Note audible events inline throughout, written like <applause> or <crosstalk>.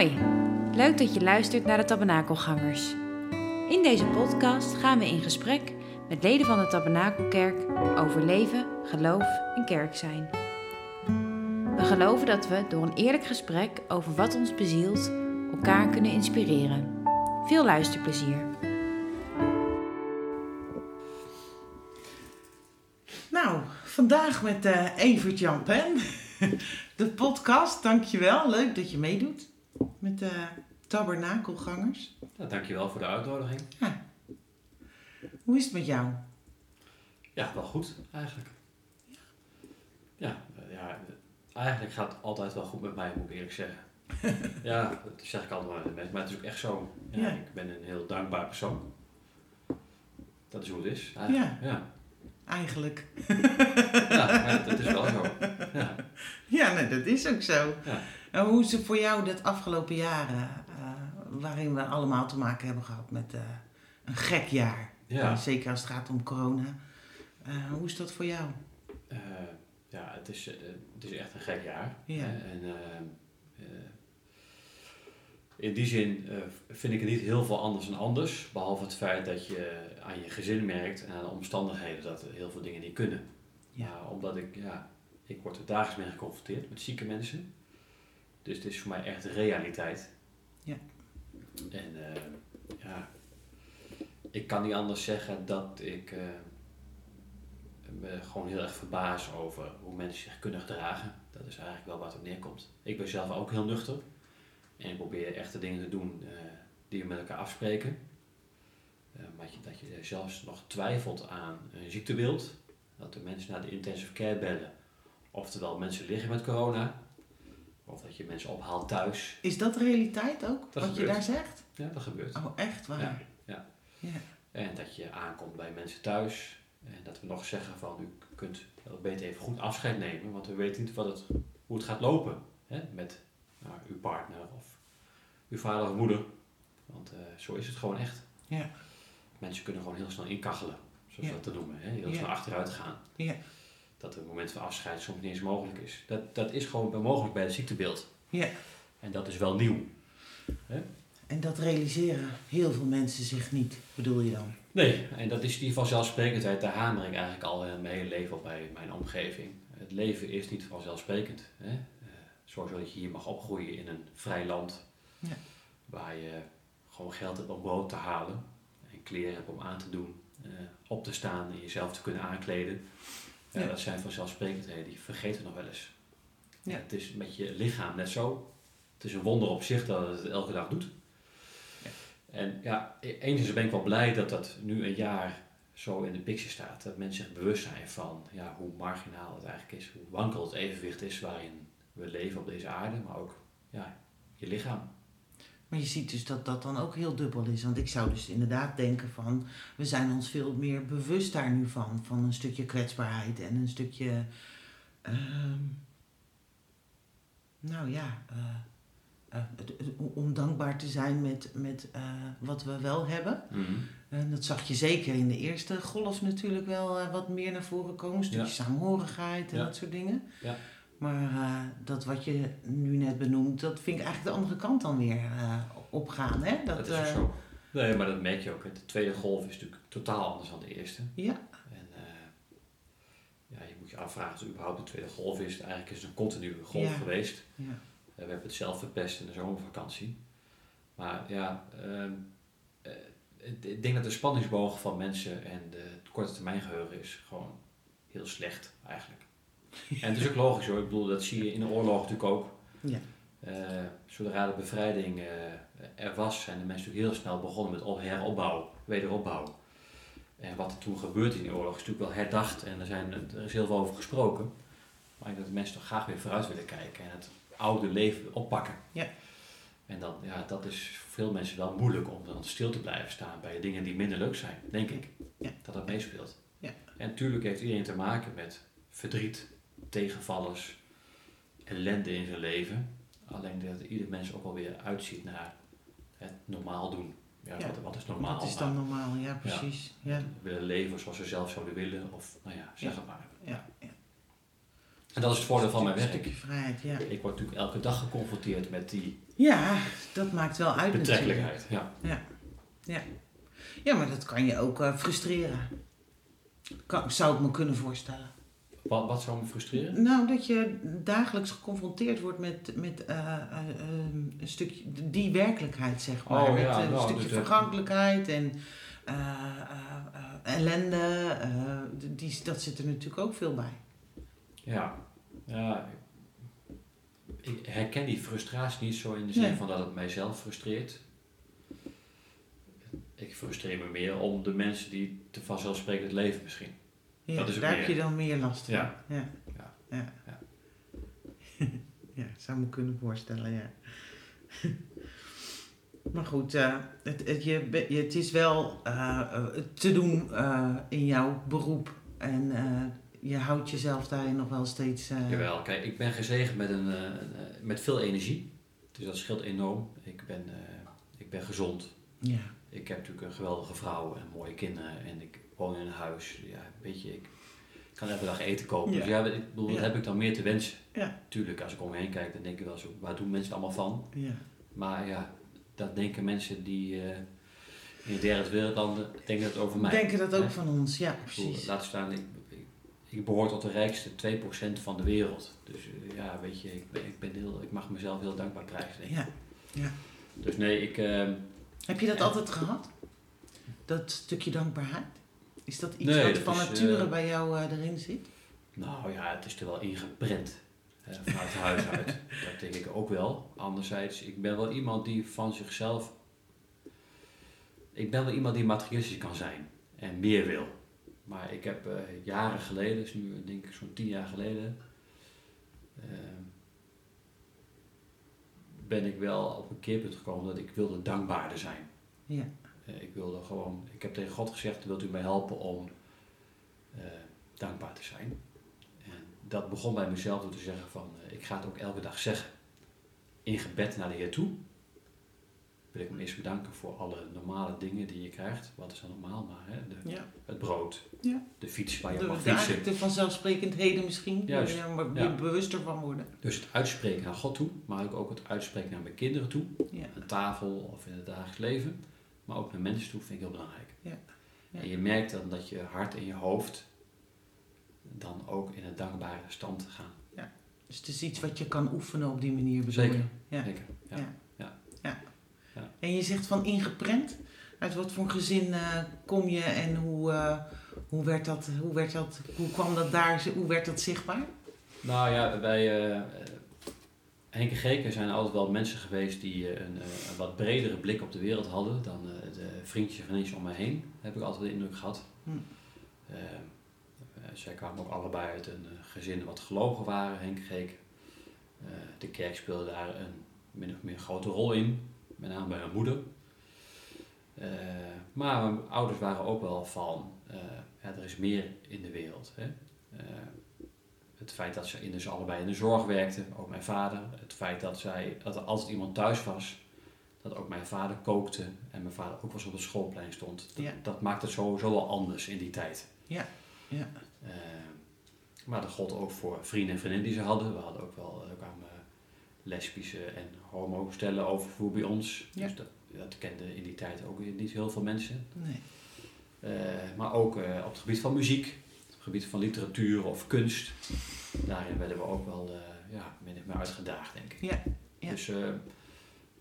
Hoi, leuk dat je luistert naar de Tabernakelgangers. In deze podcast gaan we in gesprek met leden van de Tabernakelkerk over leven, geloof en kerk zijn. We geloven dat we door een eerlijk gesprek over wat ons bezielt elkaar kunnen inspireren. Veel luisterplezier. Nou, vandaag met eh Evert Jan Pen. <laughs> De podcast, dankjewel. Leuk dat je meedoet met de tabernakelgangers. Ja, dankjewel voor de uitnodiging. Ja. Hoe is het met jou? Ja, wel goed eigenlijk. Ja, eh, ja, eigenlijk gaat het altijd wel goed met mij, moet ik eerlijk zeggen. <laughs> ja, dat zeg ik altijd maar maar het is ook echt zo. Ja, Ja. Ik ben een heel dankbaar persoon. Dat is hoe het is. eigenlijk. Ja, Eigenlijk. ja, ja, dat is wel zo. Ja. <laughs> Ja, nee, dat is ook zo. En hoe is het voor jou dat afgelopen jaren, eh, waarin we allemaal te maken hebben gehad met eh, een gek jaar? Ja. Eh, zeker als het gaat om corona. Hoe is dat voor jou? Ja, het is, het is echt een gek jaar. Ja. hè. En, in die zin vind ik het niet heel veel anders dan anders. Behalve het feit dat je aan je gezin merkt en aan de omstandigheden dat heel veel dingen niet kunnen. Ja. Omdat ik, ja, ik word er dagelijks mee geconfronteerd met zieke mensen. Dus het is voor mij echt realiteit. Ja. En eh, ja, ik kan niet anders zeggen dat ik eh, me gewoon heel erg verbaas over hoe mensen zich kunnen gedragen. Dat is eigenlijk wel wat er neerkomt. Ik ben zelf ook heel nuchter. En ik probeer echt de dingen te doen eh, die we met elkaar afspreken. Maar dat je zelfs nog twijfelt aan een ziektebeeld. Dat de mensen naar de intensive care bellen. Oftewel mensen liggen met corona. Of dat je mensen ophaalt thuis. Is dat realiteit ook, Dat wat je daar zegt? Ja, dat gebeurt. Oh, echt waar? Ja, ja. Ja. En dat je aankomt bij mensen thuis. En dat we nog zeggen van u kunt beter even goed afscheid nemen. Want we weten niet wat het, hoe het gaat lopen. Hè? Met nou, uw partner of uw vader of moeder. Want eh, zo is het gewoon echt. Ja. Mensen kunnen gewoon heel snel inkachelen. Zoals Ja. we dat te noemen. Hè? Heel snel achteruit gaan. Ja. Dat het moment van afscheid soms niet eens mogelijk is. Dat, dat is gewoon mogelijk bij het ziektebeeld. Ja. En dat is wel nieuw. En dat realiseren heel veel mensen zich niet, bedoel je dan? Nee, en dat is die vanzelfsprekendheid, daar hamer ik eigenlijk al eh, mijn hele leven op bij mijn omgeving. Het leven is niet vanzelfsprekend. Hè? Eh, Zoals dat je hier mag opgroeien in een vrij land, Ja. waar je gewoon geld hebt om brood te halen en kleren hebt om aan te doen, eh, op te staan en jezelf te kunnen aankleden. Ja, Ja. Dat zijn vanzelfsprekendheden, die vergeten we nog wel eens. Ja. Het is met je lichaam net zo. Het is een wonder op zich dat het het elke dag doet. En ja, e- enigszins ben ik wel blij dat dat nu een jaar zo in de picture staat. Dat mensen zich bewust zijn van ja, hoe marginaal het eigenlijk is. Hoe wankel het evenwicht is waarin we leven op deze aarde. Maar ook ja, je lichaam. Maar je ziet dus dat dat dan ook heel dubbel is. Want ik zou dus inderdaad denken van... we zijn ons veel meer bewust daar nu van. Van een stukje kwetsbaarheid en een stukje... ehm, nou ja... eh, eh, om dankbaar te zijn met, met eh, wat we wel hebben. En dat zag je zeker in de eerste golf natuurlijk wel wat meer naar voren komen. Een stukje Ja. saamhorigheid en Ja. dat soort dingen. Ja. Maar eh, dat wat je nu net benoemt, dat vind ik eigenlijk de andere kant dan weer eh, opgaan. Hè? Dat, Dat, is ook eh, zo. Nee, maar dat merk je ook. hè. De tweede golf is natuurlijk totaal anders dan de eerste. Ja, En ja, je moet je afvragen of het überhaupt de tweede golf is. Eigenlijk is het een continue golf Ja. geweest. ja, we hebben het zelf verpest in de zomervakantie. Maar ja, ehm, eh, ik- ik denk dat de spanningsboog van mensen en de korte termijn geheugen is gewoon heel slecht eigenlijk. En het is ook logisch hoor, ik bedoel, dat zie je in de oorlog natuurlijk ook. ja, Eh, zodra de bevrijding eh, er was, zijn de mensen natuurlijk heel snel begonnen met op- heropbouw, wederopbouw. En wat er toen gebeurde in de oorlog is natuurlijk wel herdacht en er, zijn, er is heel veel over gesproken. Maar ik denk dat de mensen toch graag weer vooruit willen kijken en het oude leven oppakken. Ja. En dan, ja, dat is voor veel mensen wel moeilijk om dan stil te blijven staan bij dingen die minder leuk zijn, denk ik. Ja. Dat dat meespeelt. Ja. En natuurlijk heeft iedereen te maken met verdriet, tegenvallers, ellende in zijn leven. Alleen dat ieder mens ook alweer uitziet naar het normaal doen. Ja, Ja. Wat, wat is normaal? dat is dan normaal. Ja, precies. Ja. Willen leven zoals we zelf zouden willen, of nou ja, zeg Ja. het maar. Ja, ja. En dat is het voordeel van mijn werk. stukje vrijheid, ja. Ik word natuurlijk elke dag geconfronteerd met die Ja, dat maakt wel uit natuurlijk. betrekkelijkheid. Ja. Ja, maar dat kan je ook eh, frustreren. Kan, zou ik me kunnen voorstellen. Wat, wat zou me frustreren? Nou, dat je dagelijks geconfronteerd wordt met, met eh, eh, een stukje, die werkelijkheid, zeg maar. Oh, met ja, eh, een nou, stukje dus, vergankelijkheid en ellende. die, dat zit er natuurlijk ook veel bij. Ja. ja. Ik herken die frustratie niet zo in de zin Nee. van dat het mijzelf frustreert. Ik frustreer me meer om de mensen die te vanzelfsprekend leven misschien. Ja, Dat is daar heb je dan meer last van. Ja. Ja. Ja. Ja. Ja. <laughs> Ja, zou me kunnen voorstellen, ja. <laughs> Maar goed, eh, het, het, je, het is wel eh, te doen eh, in jouw beroep. En je houdt jezelf daarin nog wel steeds... Jawel, kijk, ik ben gezegend met, een, met veel energie. Dus dat scheelt enorm. Ik ben, ik ben gezond. Ja, Ik heb natuurlijk een geweldige vrouw en mooie kinderen. En ik woon in een huis. Ja, weet je, ik kan elke dag eten kopen. Ja. Dus ja, ik bedoel, Ja. heb ik dan meer te wensen? Ja. Tuurlijk, als ik om me heen kijk, dan denk ik wel zo, waar doen mensen het allemaal van? ja. Maar ja, dat denken mensen die eh, in de derde wereldlanden denken dat over mij. Denken dat ook van ons, ja, precies. Laat staan, ik, ik, ik behoor tot de rijkste 2% van de wereld. Dus eh, ja, weet je, ik, ben, ik, ben heel, ik mag mezelf heel dankbaar prijzen. denk ik. Ja. Ja. Dus nee, ik, ehm, Heb je dat Ja. altijd gehad? Dat stukje dankbaarheid? Is dat iets Nee, wat dat van is, nature eh, bij jou eh, erin zit? nou ja, het is er wel ingeprent. eh, vanuit huis uit. <laughs> Dat denk ik ook wel. Anderzijds, ik ben wel iemand die van zichzelf... Ik ben wel iemand die materialistisch kan zijn. En meer wil. Maar ik heb jaren geleden, dus nu denk ik zo'n tien jaar geleden... ben ik wel op een keerpunt gekomen dat ik wilde dankbaarder zijn. Ja. Eh, ik wilde gewoon, ik heb tegen God gezegd, wilt u mij helpen om eh, dankbaar te zijn? En dat begon bij mezelf door te zeggen van, eh, ik ga het ook elke dag zeggen. In gebed naar de Heer toe. Wil ik hem eerst bedanken voor alle normale dingen die je krijgt. Wat is dan normaal maar, hè? De, ja. het brood, Ja. de fiets waar je De, mag fietsen. de vanzelfsprekendheden misschien. Juist, ja. je bewuster van worden. Dus het uitspreken naar God toe, maar ook- ook het uitspreken naar mijn kinderen toe. Aan tafel of in het dagelijks leven, maar ook naar mensen toe vind ik heel belangrijk. Ja. Ja. En je merkt dan dat je hart en je hoofd dan ook in een dankbare stand gaan. Dus het is iets wat je kan oefenen op die manier. bedoel Zeker. Ja. Zeker. Ja. Ja. En je zegt van ingeprent. Uit wat voor gezin eh, kom je en hoe, eh, hoe, werd dat, hoe, werd dat, hoe kwam dat daar, hoe werd dat zichtbaar? Nou ja, wij, eh, Henk en zijn altijd wel mensen geweest die eh, een, eh, een wat bredere blik op de wereld hadden dan eh, de vriendjes en vriendjes om me heen. Heb ik altijd de indruk gehad. Hm. Zij kwamen ook allebei uit een gezin wat gelogen waren, Henk en Geken. Eh, de kerk speelde daar een min of meer grote rol in, met name bij mijn moeder. Maar mijn ouders waren ook wel van, ja, er is meer in de wereld. Hè? Eh, het feit dat ze in dus allebei in de zorg werkten, ook mijn vader. Het feit dat, zij, dat er altijd iemand thuis was. Dat ook mijn vader kookte en mijn vader ook wel eens op het schoolplein stond. Dat, Ja. dat maakte het sowieso wel anders in die tijd. Ja, ja. Eh, maar dat gold ook voor vrienden en vriendinnen die ze hadden. We hadden ook wel er kwamen lesbische en homo stellen overvoer bij ons. Ja. Dus dat, dat kenden in die tijd ook weer niet heel veel mensen. Nee. Eh, maar ook eh, op het gebied van muziek, op het gebied van literatuur of kunst. Daarin werden we ook wel eh, ja, min of meer uitgedaagd, denk ik. Ja, ja. Dus eh,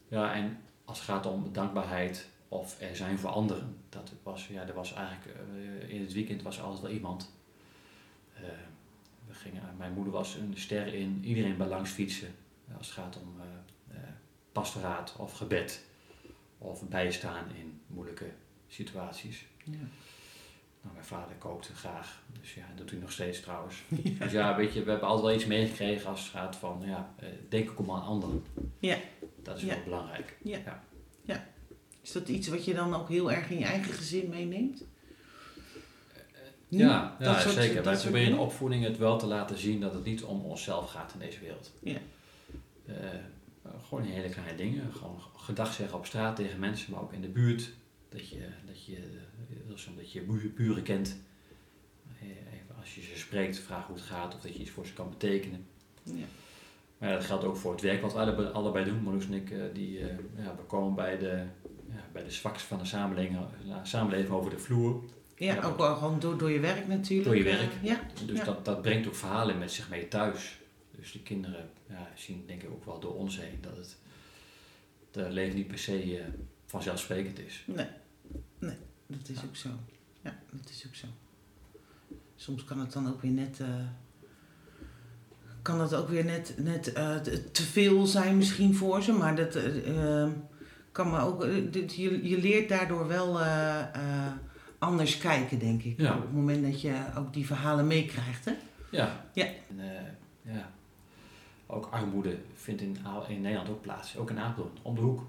ja, en als het gaat om dankbaarheid of er zijn voor anderen, dat was, ja, er was eigenlijk eh, in het weekend was er altijd wel iemand. We gingen, mijn moeder was een ster in iedereen bij langs fietsen. Als het gaat om pastoraat of gebed of bijstaan in moeilijke situaties. Ja. Nou, mijn vader kookte graag, dus ja, dat doet hij nog steeds trouwens. <laughs> Dus ja, weet je, we hebben altijd wel iets meegekregen als het gaat van, ja, eh, denk ook om aan anderen. Ja. Dat is Ja. wel belangrijk. Is dat iets wat je dan ook heel erg in je eigen gezin meeneemt? Ja, Dat ja soort- zeker. Wij proberen in opvoeding het wel te laten zien dat het niet om onszelf gaat in deze wereld. Ja. Eh, gewoon in hele kleine dingen. Gewoon gedag zeggen op straat tegen mensen, maar ook in de buurt. Dat je, dat je, dat je bu- buren kent. Even als je ze spreekt, vragen hoe het gaat of dat je iets voor ze kan betekenen. Ja. Maar ja, dat geldt ook voor het werk wat we alle- allebei doen. Marloes en ik, eh, die, eh, ja, we komen bij de, ja, bij de zwakste van de samenleving, eh, samenleving over de vloer. Ja, Ja. ook wel gewoon door, door je werk natuurlijk. Door je werk. ja, Dus dat, dat brengt ook verhalen met zich mee thuis. Dus de kinderen ja, zien denk ik ook wel door ons heen dat het de leven niet per se vanzelfsprekend is. nee, nee, dat is ook zo. Ja, dat is ook zo. Soms kan het dan ook weer net... eh, kan dat ook weer net, net eh, te veel zijn misschien voor ze, maar dat eh, kan me ook... dit- je, je leert daardoor wel anders kijken, denk ik. Ja. Op het moment dat je ook die verhalen meekrijgt, hè? Ja. Ja. En, ja. Ook armoede vindt in, in Nederland ook plaats. Ook in Apeldoorn, om de hoek.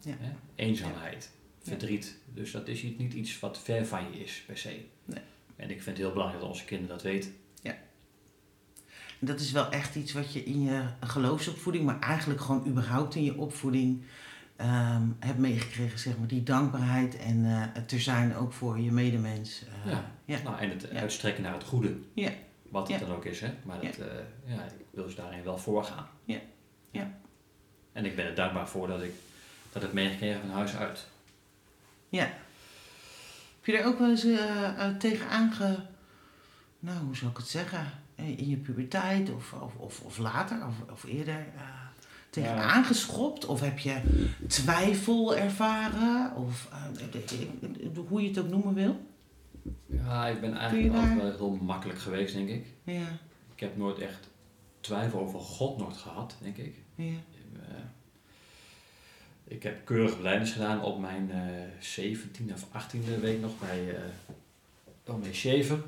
Ja. Eenzaamheid, Ja. verdriet. Dus dat is niet iets wat ver van je is, per se. Nee. En ik vind het heel belangrijk dat onze kinderen dat weten. En Dat is wel echt iets wat je in je geloofsopvoeding, maar eigenlijk gewoon überhaupt in je opvoeding ehm, hebt meegekregen, zeg maar. Die dankbaarheid en eh het er zijn ook voor je medemens. eh, Ja. ja. Nou, en het Ja. uitstrekken naar het goede. Ja. Wat het Ja. dan ook is, hè. Maar dat, eh, ja, ik wil ze daarin wel voorgaan. Ja. Ja. En ik ben er dankbaar voor dat ik dat heb meegekregen van huis uit. Heb je er ook wel eens eh, eh, tegen aange... Nou, hoe zou ik het zeggen? Eh, In je puberteit of, of, of, of later of, of eerder eh, tegen Ja. aangeschopt? Of heb je twijfel ervaren? Of hoe je het ook noemen wil? Ja, ik ben eigenlijk altijd daar- wel heel makkelijk geweest, denk ik. Ja, Ik heb nooit echt twijfel over God nooit gehad, denk ik. ja, ik heb keurig beleidens gedaan op mijn eh 17e of 18e week nog bij eh dominee Schever.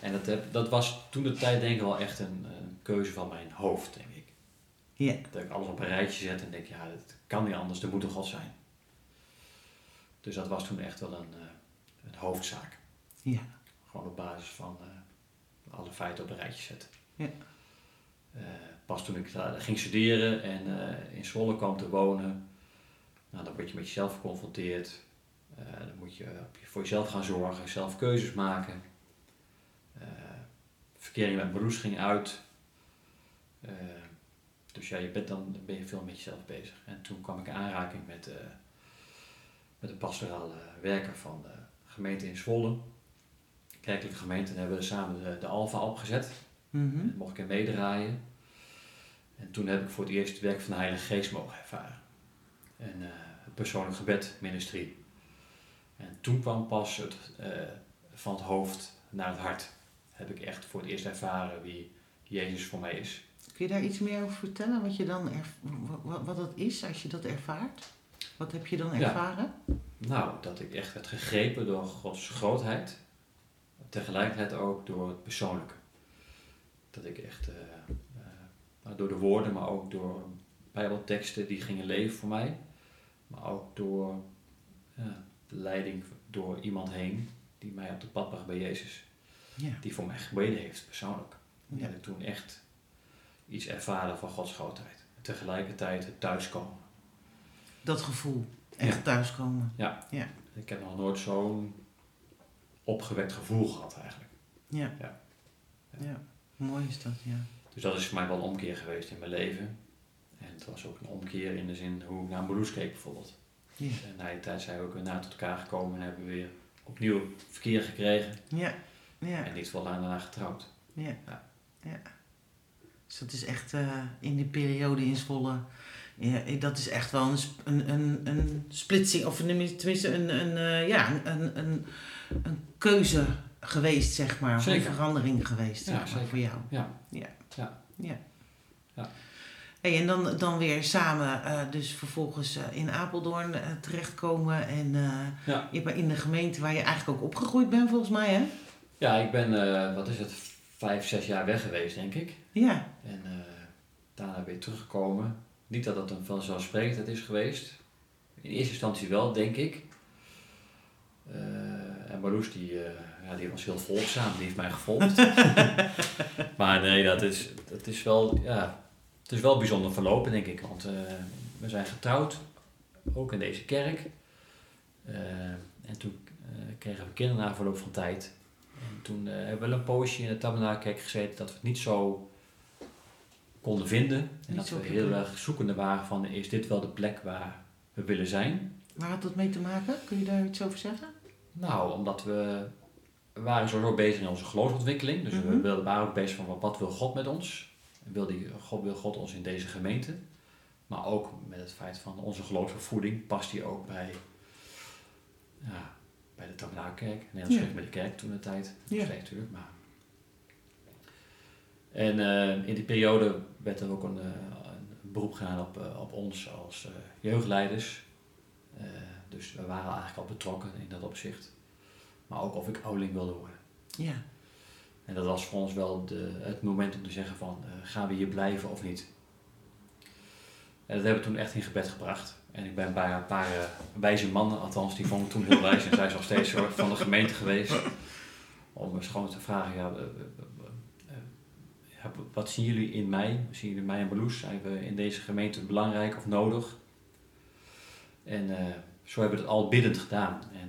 En dat, heb, dat was toen de tijd denk ik wel echt een, een keuze van mijn hoofd, denk ik. ja. Dat ik alles op een rijtje zet en denk, ja, dat kan niet anders, er moet een God zijn. Dus dat was toen echt wel een, eh, een hoofdzaak. Ja. Gewoon op basis van eh, alle feiten op een rijtje zetten. Ja. Eh, pas toen ik daar ging studeren en eh, in Zwolle kwam te wonen, nou, dan word je met jezelf geconfronteerd. Eh, dan moet je op je- voor jezelf gaan zorgen, zelf keuzes maken. Eh verkering met Marloes ging uit. Eh, dus ja, je bent dan ben je veel met jezelf bezig. En toen kwam ik in aanraking met, eh, met een pastorale werker van de gemeente in Zwolle. Kerkelijke gemeente en hebben we samen de, de Alfa opgezet. En mocht ik in meedraaien. En toen heb ik voor het eerst het werk van de Heilige Geest mogen ervaren. En eh, het persoonlijk gebed, ministerie. En toen kwam pas het, eh, van het hoofd naar het hart. Heb ik echt voor het eerst ervaren wie Jezus voor mij is. Kun je daar iets meer over vertellen? Wat, je dan wat, wat dat is als je dat ervaart? Wat heb je dan Ja. ervaren? Nou, dat ik echt werd gegrepen door Gods grootheid. Tegelijkertijd ook door het persoonlijke. Dat ik echt eh, door de woorden, maar ook door bijbelteksten die gingen leven voor mij. Maar ook door ja, de leiding door iemand heen die mij op het pad bracht bij Jezus. Ja. Die voor mij gebeden heeft, persoonlijk. Ja. Dat ik toen echt iets ervaren van Gods grootheid. En tegelijkertijd het thuiskomen. Dat gevoel. Echt Ja. thuiskomen. Ik heb nog nooit zo'n opgewekt gevoel gehad eigenlijk. Ja. Ja. ja. Mooi is dat, ja. Dus dat is voor mij wel een omkeer geweest in mijn leven. En het was ook een omkeer in de zin hoe ik naar Marloes keek bijvoorbeeld. Ja. En na die tijd zijn we ook weer na tot elkaar gekomen en hebben we weer opnieuw verkeer gekregen. Ja. Ja. En niet veel lang daarna getrouwd. Ja. Ja. ja. Dus dat is echt eh, in die periode in Zwolle. Ja, dat is echt wel een, een, een, een splitsing, of tenminste een, een, eh, ja, een, een, een keuze geweest, zeg maar. Zeker. Een verandering geweest, Ja, zeg maar, voor jou. Ja. Ja. Ja. ja. Hey, en dan, dan weer samen, eh, dus vervolgens eh, in Apeldoorn eh, terechtkomen. En Ja. je bent in de gemeente waar je eigenlijk ook opgegroeid bent, volgens mij, hè? Ja, ik ben, wat is het, vijf, zes jaar weg geweest denk ik. Ja. En daarna weer teruggekomen. Niet dat dat een vanzelfsprekendheid is geweest. In eerste instantie wel, denk ik. En Marloes, die, ja, die was heel volgzaam, die heeft mij gevolgd. <laughs> maar nee, dat is, dat is wel, ja, het is wel bijzonder verlopen, denk ik. Want eh, we zijn getrouwd, ook in deze kerk. Eh, en toen eh, kregen we kinderen na verloop van tijd. En toen hebben we wel een poosje in de tabernakelkerk gezeten dat we het niet zo konden vinden. En Niet dat we heel erg zoekende waren van is dit wel de plek waar we willen zijn? Waar had dat mee te maken? Kun je daar iets over zeggen? Nou, omdat we, we waren sowieso bezig in onze geloofsontwikkeling. Dus we Mhm. wilden, waren ook bezig van wat wil God met ons? Wil, die, God, wil God ons in deze gemeente? Maar ook met het feit van onze geloofsopvoeding past die ook bij, ja, bij de Tabernakelkerk. Ja. ja. met de kerk toen de tijd. Ja. steeds natuurlijk. Maar. En eh, in die periode werd er ook een, eh, een beroep gedaan op, eh, op ons als jeugdleiders. Dus we waren eigenlijk al betrokken in dat opzicht. Maar ook of ik ouderling wilde worden. Ja. En dat was voor ons wel de, het moment om te zeggen van, eh, gaan we hier blijven of niet? En dat hebben we toen echt in gebed gebracht. En ik ben bij een paar eh, wijze mannen, althans die vonden toen heel wijs. En zij is nog steeds van de gemeente geweest. Om gewoon te vragen, ja, eh, wat zien jullie in mij? Zien jullie mij en Beloes? Zijn we in deze gemeente belangrijk of nodig? En zo hebben we het al biddend gedaan. En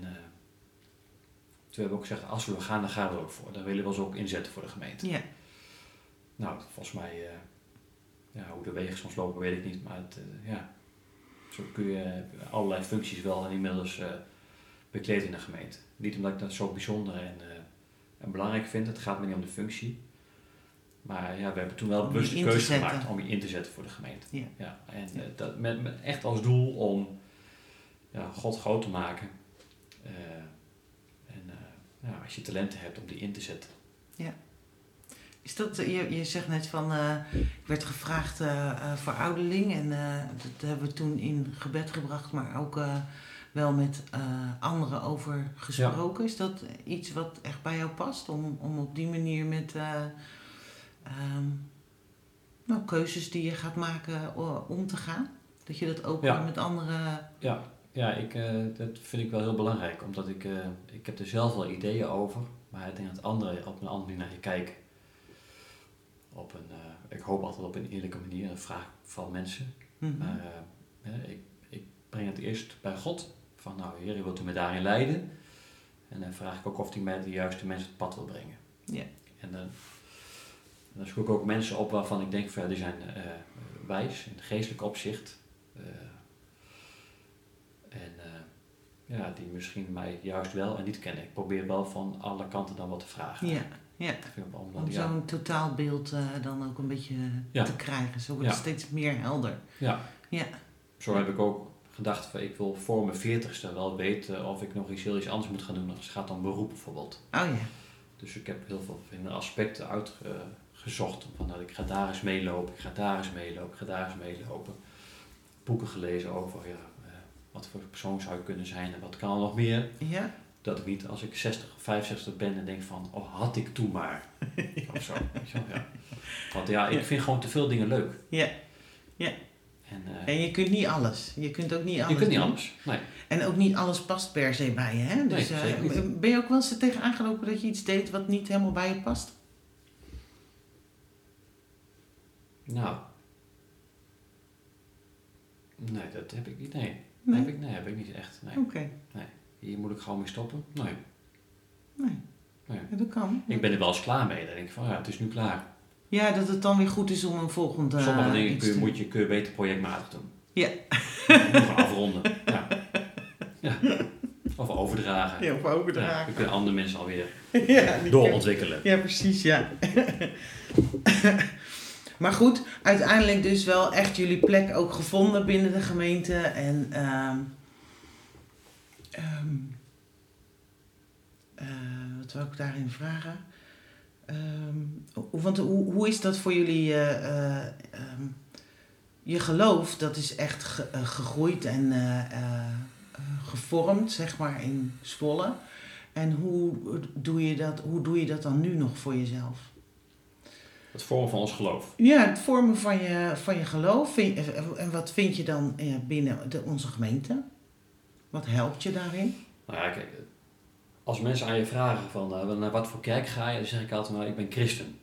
eh, toen hebben we ook gezegd, als we gaan, dan gaan we er ook voor. Dan willen we ons ook inzetten voor de gemeente. Ja. Nou, volgens mij, eh, ja, hoe de wegen soms lopen, weet ik niet. Maar het, eh, ja, zo kun je allerlei functies wel inmiddels eh bekleden in de gemeente. Niet omdat ik dat zo bijzonder en, eh, en belangrijk vind. Het gaat me niet om de functie. Maar ja, we hebben toen wel bewust de keuze gemaakt om je in te zetten voor de gemeente. Ja. en eh, dat met, met echt als doel om ja, God groot te maken. Eh, en eh, ja, als je talenten hebt om die in te zetten. Is dat, eh, je, je zegt net van, eh, ik werd gevraagd eh, voor ouderling en dat hebben we toen in gebed gebracht, maar ook wel met anderen over gesproken. Is dat iets wat echt bij jou past, om, om op die manier met eh, ehm, nou, keuzes die je gaat maken om te gaan? Dat je dat ook Ja. met anderen... Ja, ja ik, eh, dat vind ik wel heel belangrijk. Omdat ik, eh, ik heb er zelf wel ideeën over. Maar ik denk dat anderen op een andere manier naar je kijken. Op een, eh, ik hoop altijd op een eerlijke manier. Een vraag van mensen. Mhm. Maar ik, ik breng het eerst bij God. Van nou, Heer, wilt u me daarin leiden? En dan vraag ik ook of hij mij de juiste mensen op het pad wil brengen. Ja. En dan, dan zoek ik ook mensen op waarvan ik denk, van, ja, die zijn wijs in geestelijk opzicht. Eh, en eh, ja, die misschien mij juist wel en niet kennen. Ik probeer wel van alle kanten dan wat te vragen. ja, ja. Om ja, zo'n totaalbeeld eh, dan ook een beetje Ja. te krijgen. Zo wordt het steeds meer helder. ja. Ja. Zo heb ik ook gedacht, van, ik wil voor mijn veertigste wel weten of ik nog iets heel iets anders moet gaan doen als het gaat om beroep bijvoorbeeld. Oh ja. Dus ik heb heel veel aspecten uitgezocht. Van dat ik ga daar eens meelopen, ik ga daar eens meelopen, ik ga daar eens meelopen. Boeken gelezen over ja, eh, wat voor persoon zou ik kunnen zijn en wat kan er nog meer. Ja? Dat ik niet als ik 60 of 65 ben en denk van, oh had ik toen maar. <laughs> of zo. ja. Want ja, ik vind gewoon te veel dingen leuk. Ja. Ja. En, eh, En je kunt niet alles. Je kunt ook niet alles je kunt niet doen. anders. Nee. En ook niet alles past per se bij je. Hè? Dus, Nee, eh, ben je ook wel eens er tegenaan gelopen dat je iets deed wat niet helemaal bij je past? Nou. Nee, dat heb ik niet. Nee. Nee? Heb ik, nee, heb ik niet echt. Nee. Oké. Hier moet ik gewoon mee stoppen. Nee. Nee. Nee. Ja, dat kan. Ik ben er wel eens klaar mee. Dan denk ik van ja, het is nu klaar. Ja, dat het dan weer goed is om een volgende Sommige eh, dingen iets kun je, moet je, kun je beter projectmatig doen. Ja. Gewoon afronden. Ja. ja. Of overdragen. Ja, of Ja, overdragen. dan kunnen andere mensen alweer <laughs> Ja, doorontwikkelen. Ja, precies, ja. Maar goed, uiteindelijk dus wel echt jullie plek ook gevonden binnen de gemeente. En ehm, ehm, eh, wat wil ik daarin vragen? Ehm, want hoe, is dat voor jullie? eh, eh, je geloof, dat is echt ge- gegroeid en gevormd, zeg maar, in Zwolle. En hoe doe je dat, hoe doe je dat dan nu nog voor jezelf? Het vormen van ons geloof. Ja, het vormen van je, van je geloof. En wat vind je dan eh, binnen de, onze gemeente? Wat helpt je daarin? Nou ja, kijk. Als mensen aan je vragen van eh, naar wat voor kerk ga je, dan zeg ik altijd nou ik ben christen.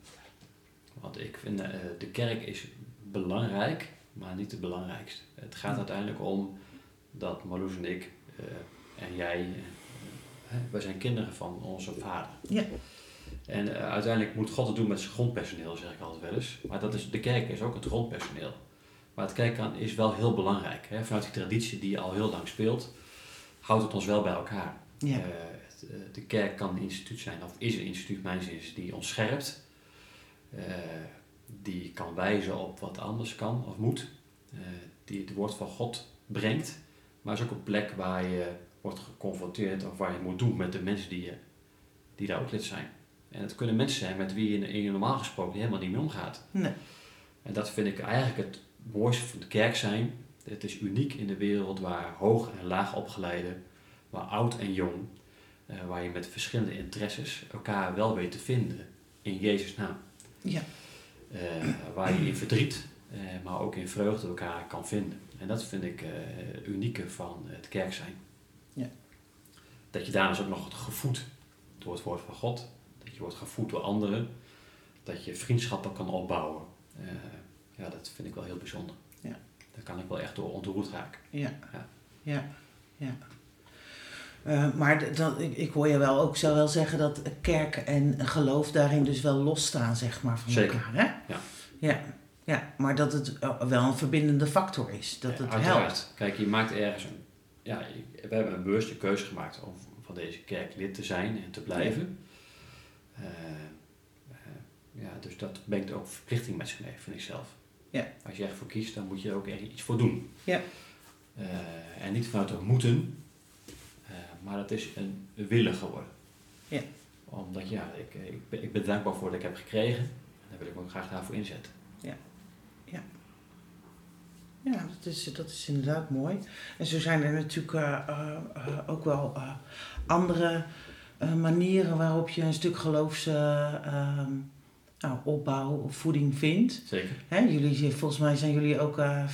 Want ik vind eh, de kerk is belangrijk, maar niet het belangrijkste. Het gaat uiteindelijk om dat Marloes en ik en jij, wij zijn kinderen van onze vader. Ja. En eh, uiteindelijk moet God het doen met zijn grondpersoneel, zeg ik altijd wel eens. Maar dat is, de kerk is ook het grondpersoneel. Maar het kijken is wel heel belangrijk. Hè? Vanuit die traditie die al heel lang speelt, houdt het ons wel bij elkaar. Ja. Eh, het, eh, de kerk kan een instituut zijn, of is een instituut, mijn zin is, die ons scherpt. Die kan wijzen op wat anders kan of moet. Die het woord van God brengt. Maar is ook een plek waar je wordt geconfronteerd of waar je moet doen met de mensen die, je, die daar ook lid zijn. En het kunnen mensen zijn met wie je, in je normaal gesproken helemaal niet mee omgaat. Nee. En dat vind ik eigenlijk het mooiste van de kerk zijn. Het is uniek in de wereld waar hoog en laag opgeleiden, waar oud en jong, eh, waar je met verschillende interesses elkaar wel weet te vinden in Jezus' naam. Ja. Eh, waar je in verdriet, eh, maar ook in vreugde elkaar kan vinden. En dat vind ik het unieke van het kerk zijn. Ja. Dat je daar dus ook nog wordt gevoed door het woord van God. Je wordt gevoed door anderen. Dat je vriendschappen kan opbouwen. Eh, ja, dat vind ik wel heel bijzonder. Ja. Daar kan ik wel echt door ontroerd raken. Ja, Ja. ja, ja. Eh, maar dat, ik, ik hoor je wel ook zo wel zeggen dat kerk en geloof daarin dus wel losstaan, zeg maar, van Zeker. elkaar. Hè? Ja. ja. Ja, maar dat het eh, wel een verbindende factor is. Dat Ja, het uiteraard. helpt. Kijk, je maakt ergens een... Ja, we hebben een bewuste keuze gemaakt om van deze kerk lid te zijn en te blijven. Eh, eh, ja, dus dat brengt ook verplichting met zich mee, vind ik zelf. Ja. Als je ervoor kiest, dan moet je er ook echt iets voor doen. Ja. Eh, en niet vanuit het moeten, maar het is een willen geworden. Ja. Omdat ja, ik, ik, ben, ik ben dankbaar voor wat ik heb gekregen. En daar wil ik me ook graag daarvoor inzetten. Ja, dat is, dat is inderdaad mooi. En zo zijn er natuurlijk ook wel andere eh, manieren waarop je een stuk geloofs eh, ehm, nou, opbouw of voeding vindt. Zeker. Hè, jullie, volgens mij zijn jullie ook eh,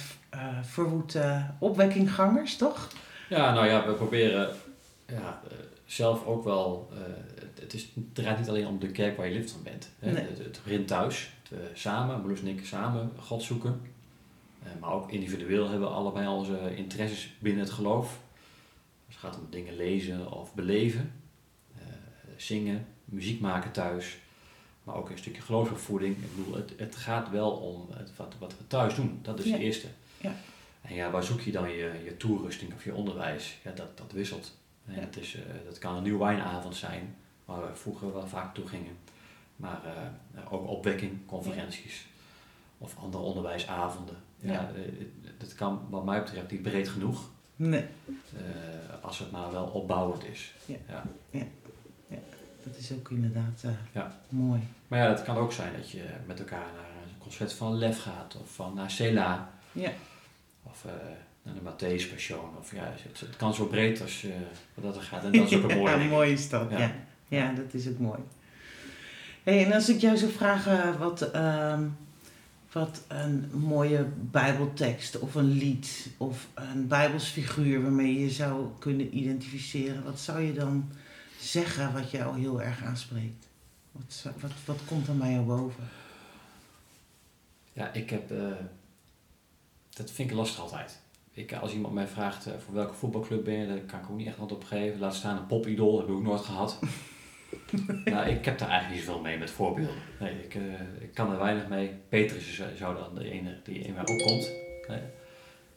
verwoed opwekkinggangers, toch? Ja, nou ja, we proberen ja, zelf ook wel. het, is, het draait niet alleen om de kerk waar je lid van bent. Hè. Nee. Het, het begint thuis. Het, samen, Marloes en ik samen God zoeken. Maar ook individueel hebben we allebei onze interesses binnen het geloof. Dus het gaat om dingen lezen of beleven. Eh, zingen, muziek maken thuis. Maar ook een stukje geloofsopvoeding. Ik bedoel, het, het gaat wel om het, wat, wat we thuis doen. Dat is Ja. het eerste. Ja. En ja, waar zoek je dan je, je toerusting of je onderwijs? Ja, dat, dat wisselt. En Ja. het is, eh, dat kan een nieuw wijnavond zijn, waar we vroeger wel vaak toe gingen. Maar eh, ook opwekking, conferenties of andere onderwijsavonden. Ja, eh, dat kan wat mij betreft niet breed genoeg, Nee, eh, als het maar wel opbouwend is. Ja. Ja. Dat is ook inderdaad eh, Ja. mooi. Maar ja, het kan ook zijn dat je met elkaar naar een concert van Lef gaat of van naar Cela. Ja. Of eh, naar de Matthäus Passion. Of ja, het, het kan zo breed als je wat dat er gaat. En dat is ook een <laughs> mooie ja, mooi is dat. Ja. Ja. Ja. dat is ook mooi. Hey, en als ik jou zou vragen wat, ehm, wat een mooie bijbeltekst of een lied of een bijbelsfiguur waarmee je je zou kunnen identificeren, wat zou je dan zeggen wat jou heel erg aanspreekt? Wat, wat, wat komt er bij jou boven? Ja, ik heb... eh, dat vind ik lastig altijd. Ik, als iemand mij vraagt eh, voor welke voetbalclub ben je, dan kan ik ook niet echt antwoord op geven. Laat staan een popidol, heb ik ook nooit gehad. <laughs> nou, ik heb daar eigenlijk niet zoveel mee met voorbeelden. Nee, ik, eh, ik kan er weinig mee. Petrus is- zou dan de ene die in mij opkomt. Nee.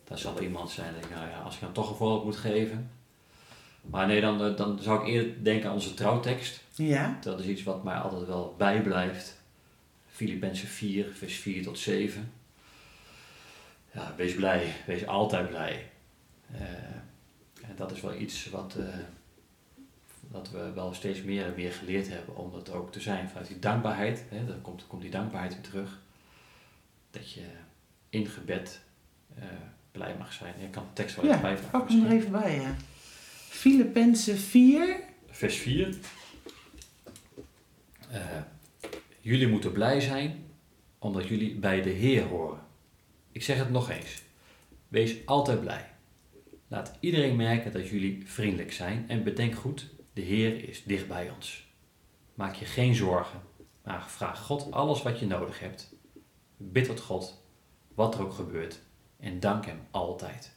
Dat zal iemand zijn, dat ik, nou ja, als ik dan toch een voorbeeld moet geven. Maar nee, dan, eh, dan zou ik eerder denken aan onze trouwtekst. Ja? Dat is iets wat mij altijd wel bijblijft. Filippenzen 4, vers 4 tot 7. Ja, wees blij, wees altijd blij. Eh, en dat is wel iets wat, wat we wel steeds meer en meer geleerd hebben om dat ook te zijn. Vanuit die dankbaarheid, hè, dan komt, komt die dankbaarheid weer terug. Dat je in gebed blij mag zijn. Je kan de tekst wel even Ja, bijpakken. pak hem er even bij, ja. Filippenzen 4. Vers 4. Eh, jullie moeten blij zijn omdat jullie bij de Heer horen. Ik zeg het nog eens. Wees altijd blij. Laat iedereen merken dat jullie vriendelijk zijn en bedenk goed, de Heer is dicht bij ons. Maak je geen zorgen, maar vraag God alles wat je nodig hebt. Bid tot God, wat er ook gebeurt, en dank Hem altijd.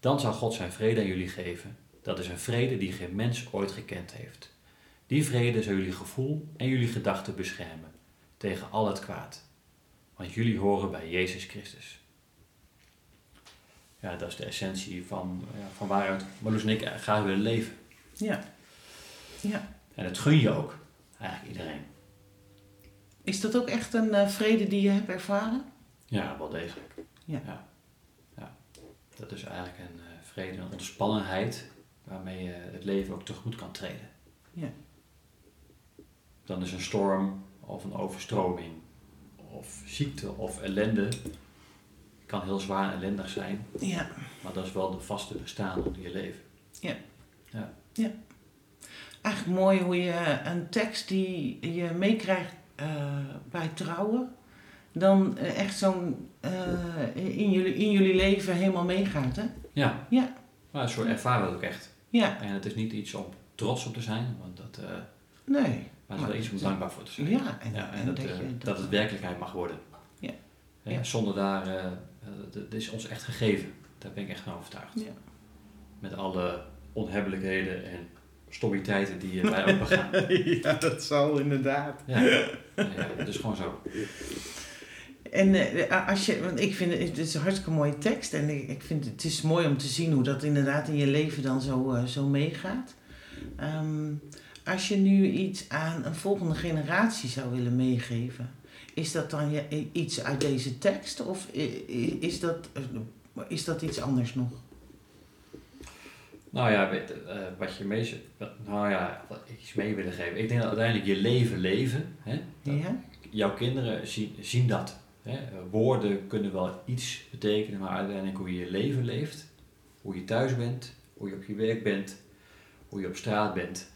Dan zal God zijn vrede aan jullie geven. Dat is een vrede die geen mens ooit gekend heeft. Die vrede zal jullie gevoel en jullie gedachten beschermen tegen al het kwaad. Want jullie horen bij Jezus Christus. Ja, dat is de essentie van, ja, van waaruit Marloes en ik graag willen leven. Ja. Ja. En dat gun je ook, eigenlijk iedereen. Is dat ook echt een eh, vrede die je hebt ervaren? Ja, wel degelijk. Ja. ja. Ja. Dat is eigenlijk een eh, vrede, een ontspannenheid waarmee je het leven ook tegemoet kan treden. Ja. Dan is een storm of een overstroming of ziekte of ellende kan heel zwaar en ellendig zijn, Ja. maar dat is wel de vaste bestaan in je leven. Eigenlijk mooi hoe je een tekst die je meekrijgt eh, bij trouwen, dan eh, echt zo'n eh, in, jullie, in jullie leven helemaal meegaat, hè? Ja. Ja. Maar zo ervaren we het ook echt. Ja. En het is niet iets om trots op te zijn, want dat, eh, Nee. maar het is wel iets om dankbaar voor te zijn. Ja, en, Ja, en, en dat, dat, eh, je... dat het werkelijkheid mag worden. Ja. Ja. Zonder daar, dat is ons echt gegeven. Daar ben ik echt van overtuigd. Ja. Met alle onhebbelijkheden en stommiteiten die wij ook begaan. <laughs> ja, dat zal inderdaad. Ja, ja, is gewoon zo. <laughs> En eh, als je, want ik vind het, is een hartstikke mooie tekst en ik, ik vind het is mooi om te zien hoe dat inderdaad in je leven dan zo, eh, zo meegaat. Ehm, als je nu iets aan een volgende generatie zou willen meegeven, is dat dan je, iets uit deze tekst of is dat, eh, is dat iets anders nog? Nou ja, weet, wat je mee, wat- nou ja, wat ik iets mee willen geven. Ik denk dat uiteindelijk je leven leven, hè, dat Ja? jouw kinderen zien, zien dat. Hè. Eh, Woorden kunnen wel iets betekenen, maar uiteindelijk hoe je je leven leeft, hoe je thuis bent, hoe je op je werk bent, hoe je op straat bent,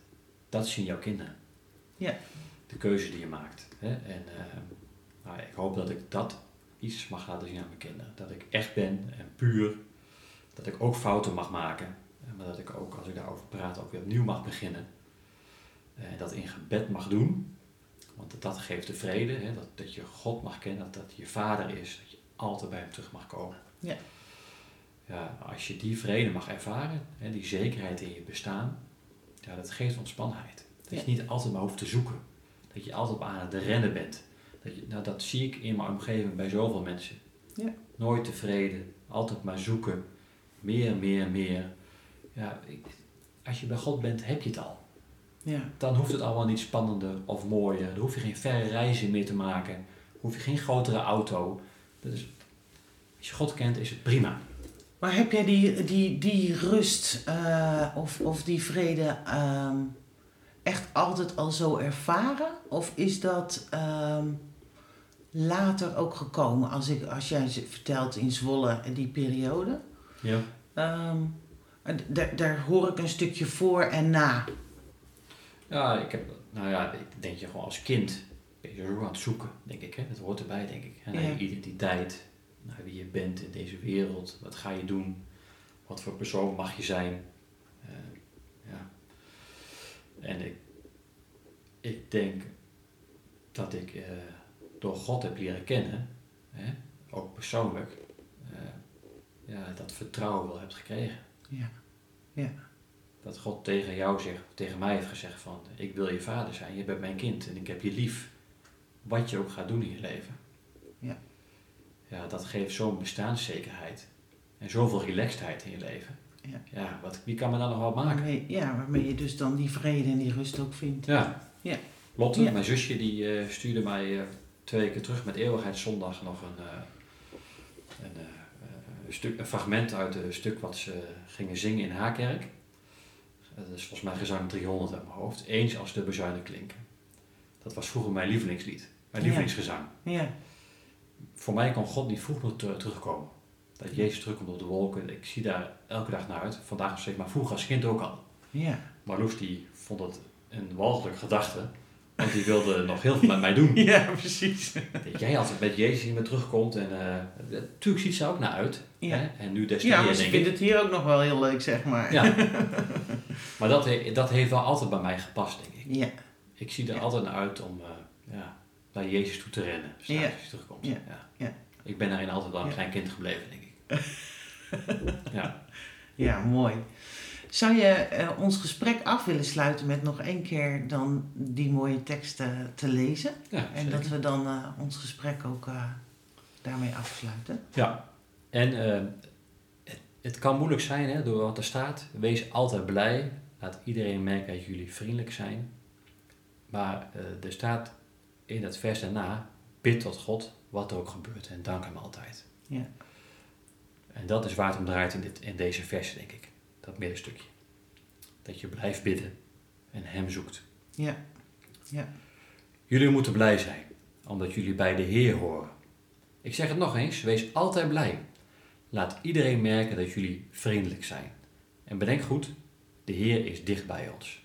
dat zien jouw kinderen. Ja. De keuze die je maakt. Hè. En eh, nou, ik hoop dat ik dat iets mag laten zien aan mijn kinderen. Dat ik echt ben en puur. Dat ik ook fouten mag maken. eh, Maar dat ik ook, als ik daarover praat, ook weer opnieuw mag beginnen. En dat in gebed mag doen. Want dat geeft de vrede, hè? Dat, dat je God mag kennen, dat dat je vader is, dat je altijd bij hem terug mag komen. Ja. Ja, als je die vrede mag ervaren, hè, die zekerheid in je bestaan, ja, dat geeft ontspannenheid. Dat Ja. je niet altijd maar hoeft te zoeken. Dat je altijd maar aan het rennen bent. Dat, je, nou, dat zie ik in mijn omgeving bij zoveel mensen. Ja. Nooit tevreden, altijd maar zoeken. Meer, meer, meer. Ja, als je bij God bent, heb je het al Ja. dan hoeft het allemaal niet spannender of mooier. Dan hoef je geen verre reizen meer te maken. Hoef je geen grotere auto. Dat is, als je God kent, is het prima. Maar heb jij die, die, die rust eh, of, of die vrede ehm, echt altijd al zo ervaren? Of is dat ehm, later ook gekomen? Als, ik, als jij vertelt in Zwolle en die periode. Ja. ehm, daar hoor ik een stukje voor en na. Ja, ik heb, nou ja, ik denk je gewoon als kind ben je zo aan het zoeken, denk ik. Hè? Dat hoort erbij, denk ik. En naar Ja. je identiteit, naar wie je bent in deze wereld. Wat ga je doen? Wat voor persoon mag je zijn? Eh, ja. En ik, ik denk dat ik eh, door God heb leren kennen, hè? ook persoonlijk, eh, ja, dat vertrouwen wel hebt gekregen. Ja. Ja. Dat God tegen jou zegt, tegen mij heeft gezegd van, ik wil je vader zijn, je bent mijn kind en ik heb je lief. Wat je ook gaat doen in je leven. Ja. Ja, dat geeft zo'n bestaanszekerheid. En zoveel relaxedheid in je leven. Ja. Ja, wat, wie kan me dan nog wat maken? Waarmee, ja, waarmee je dus dan die vrede en die rust ook vindt. Ja. Ja. Lotte, Ja. mijn zusje, die eh, stuurde mij eh, twee weken terug met Eeuwigheidszondag nog een, eh, een, stuk, een fragment uit een stuk wat ze gingen zingen in haar kerk. Dat is volgens mij gezang 300 uit mijn hoofd. Eens als de bezuinen klinken. Dat was vroeger mijn lievelingslied. Mijn Ja. lievelingsgezang. Ja. Voor mij kon God niet vroeg nog ter- terugkomen. Dat Jezus terugkomt op de wolken. Ik zie daar elke dag naar uit. Vandaag nog steeds, maar vroeger als kind ook al. Ja. Marloes die vond het een walgelijke gedachte. Want die wilde <laughs> nog heel veel met mij doen. <laughs> Ja, precies. Dat jij altijd met Jezus niet meer terugkomt. En eh, natuurlijk ziet ze ook naar uit. Ja. Hè? En nu des te Ja, meer, maar denk ik. het hier ook nog wel heel leuk, zeg maar. Ja. <laughs> maar dat, he- dat heeft wel altijd bij mij gepast, denk ik. Ja. Ik zie er Ja. altijd naar uit om eh, ja, naar Jezus toe te rennen. Straks Ja. als hij terugkomt. Ja. Ja. Ik ben daarin altijd wel een klein kind gebleven, denk ik. <laughs> ja. Ja, mooi. Zou je eh, ons gesprek af willen sluiten met nog één keer dan die mooie teksten te lezen? Ja, En dat we dan eh, ons gesprek ook eh, daarmee afsluiten. Ja, en eh, het, kan moeilijk zijn hè, door wat er staat. Wees altijd blij. Laat iedereen merken dat jullie vriendelijk zijn. Maar eh, er staat in het vers daarna: bid tot God wat er ook gebeurt en dank hem altijd. Ja. En dat is waar het om draait in, dit, in deze vers, denk ik. Dat middenstukje. Dat je blijft bidden en hem zoekt. Ja. Jullie moeten blij zijn, omdat jullie bij de Heer horen. Ik zeg het nog eens, wees altijd blij. Laat iedereen merken dat jullie vriendelijk zijn. En bedenk goed, de Heer is dicht bij ons.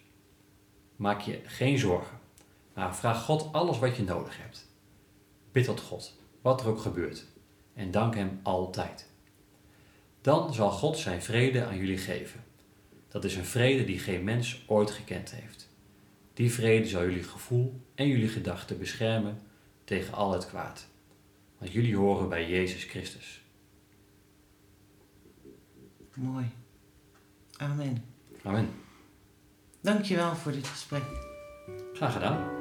Maak je geen zorgen, maar vraag God alles wat je nodig hebt. Bid tot God, wat er ook gebeurt, en dank Hem altijd. Dan zal God zijn vrede aan jullie geven. Dat is een vrede die geen mens ooit gekend heeft. Die vrede zal jullie gevoel en jullie gedachten beschermen tegen al het kwaad. Want jullie horen bij Jezus Christus. Mooi. Amen. Amen. Dankjewel voor dit gesprek. Graag gedaan.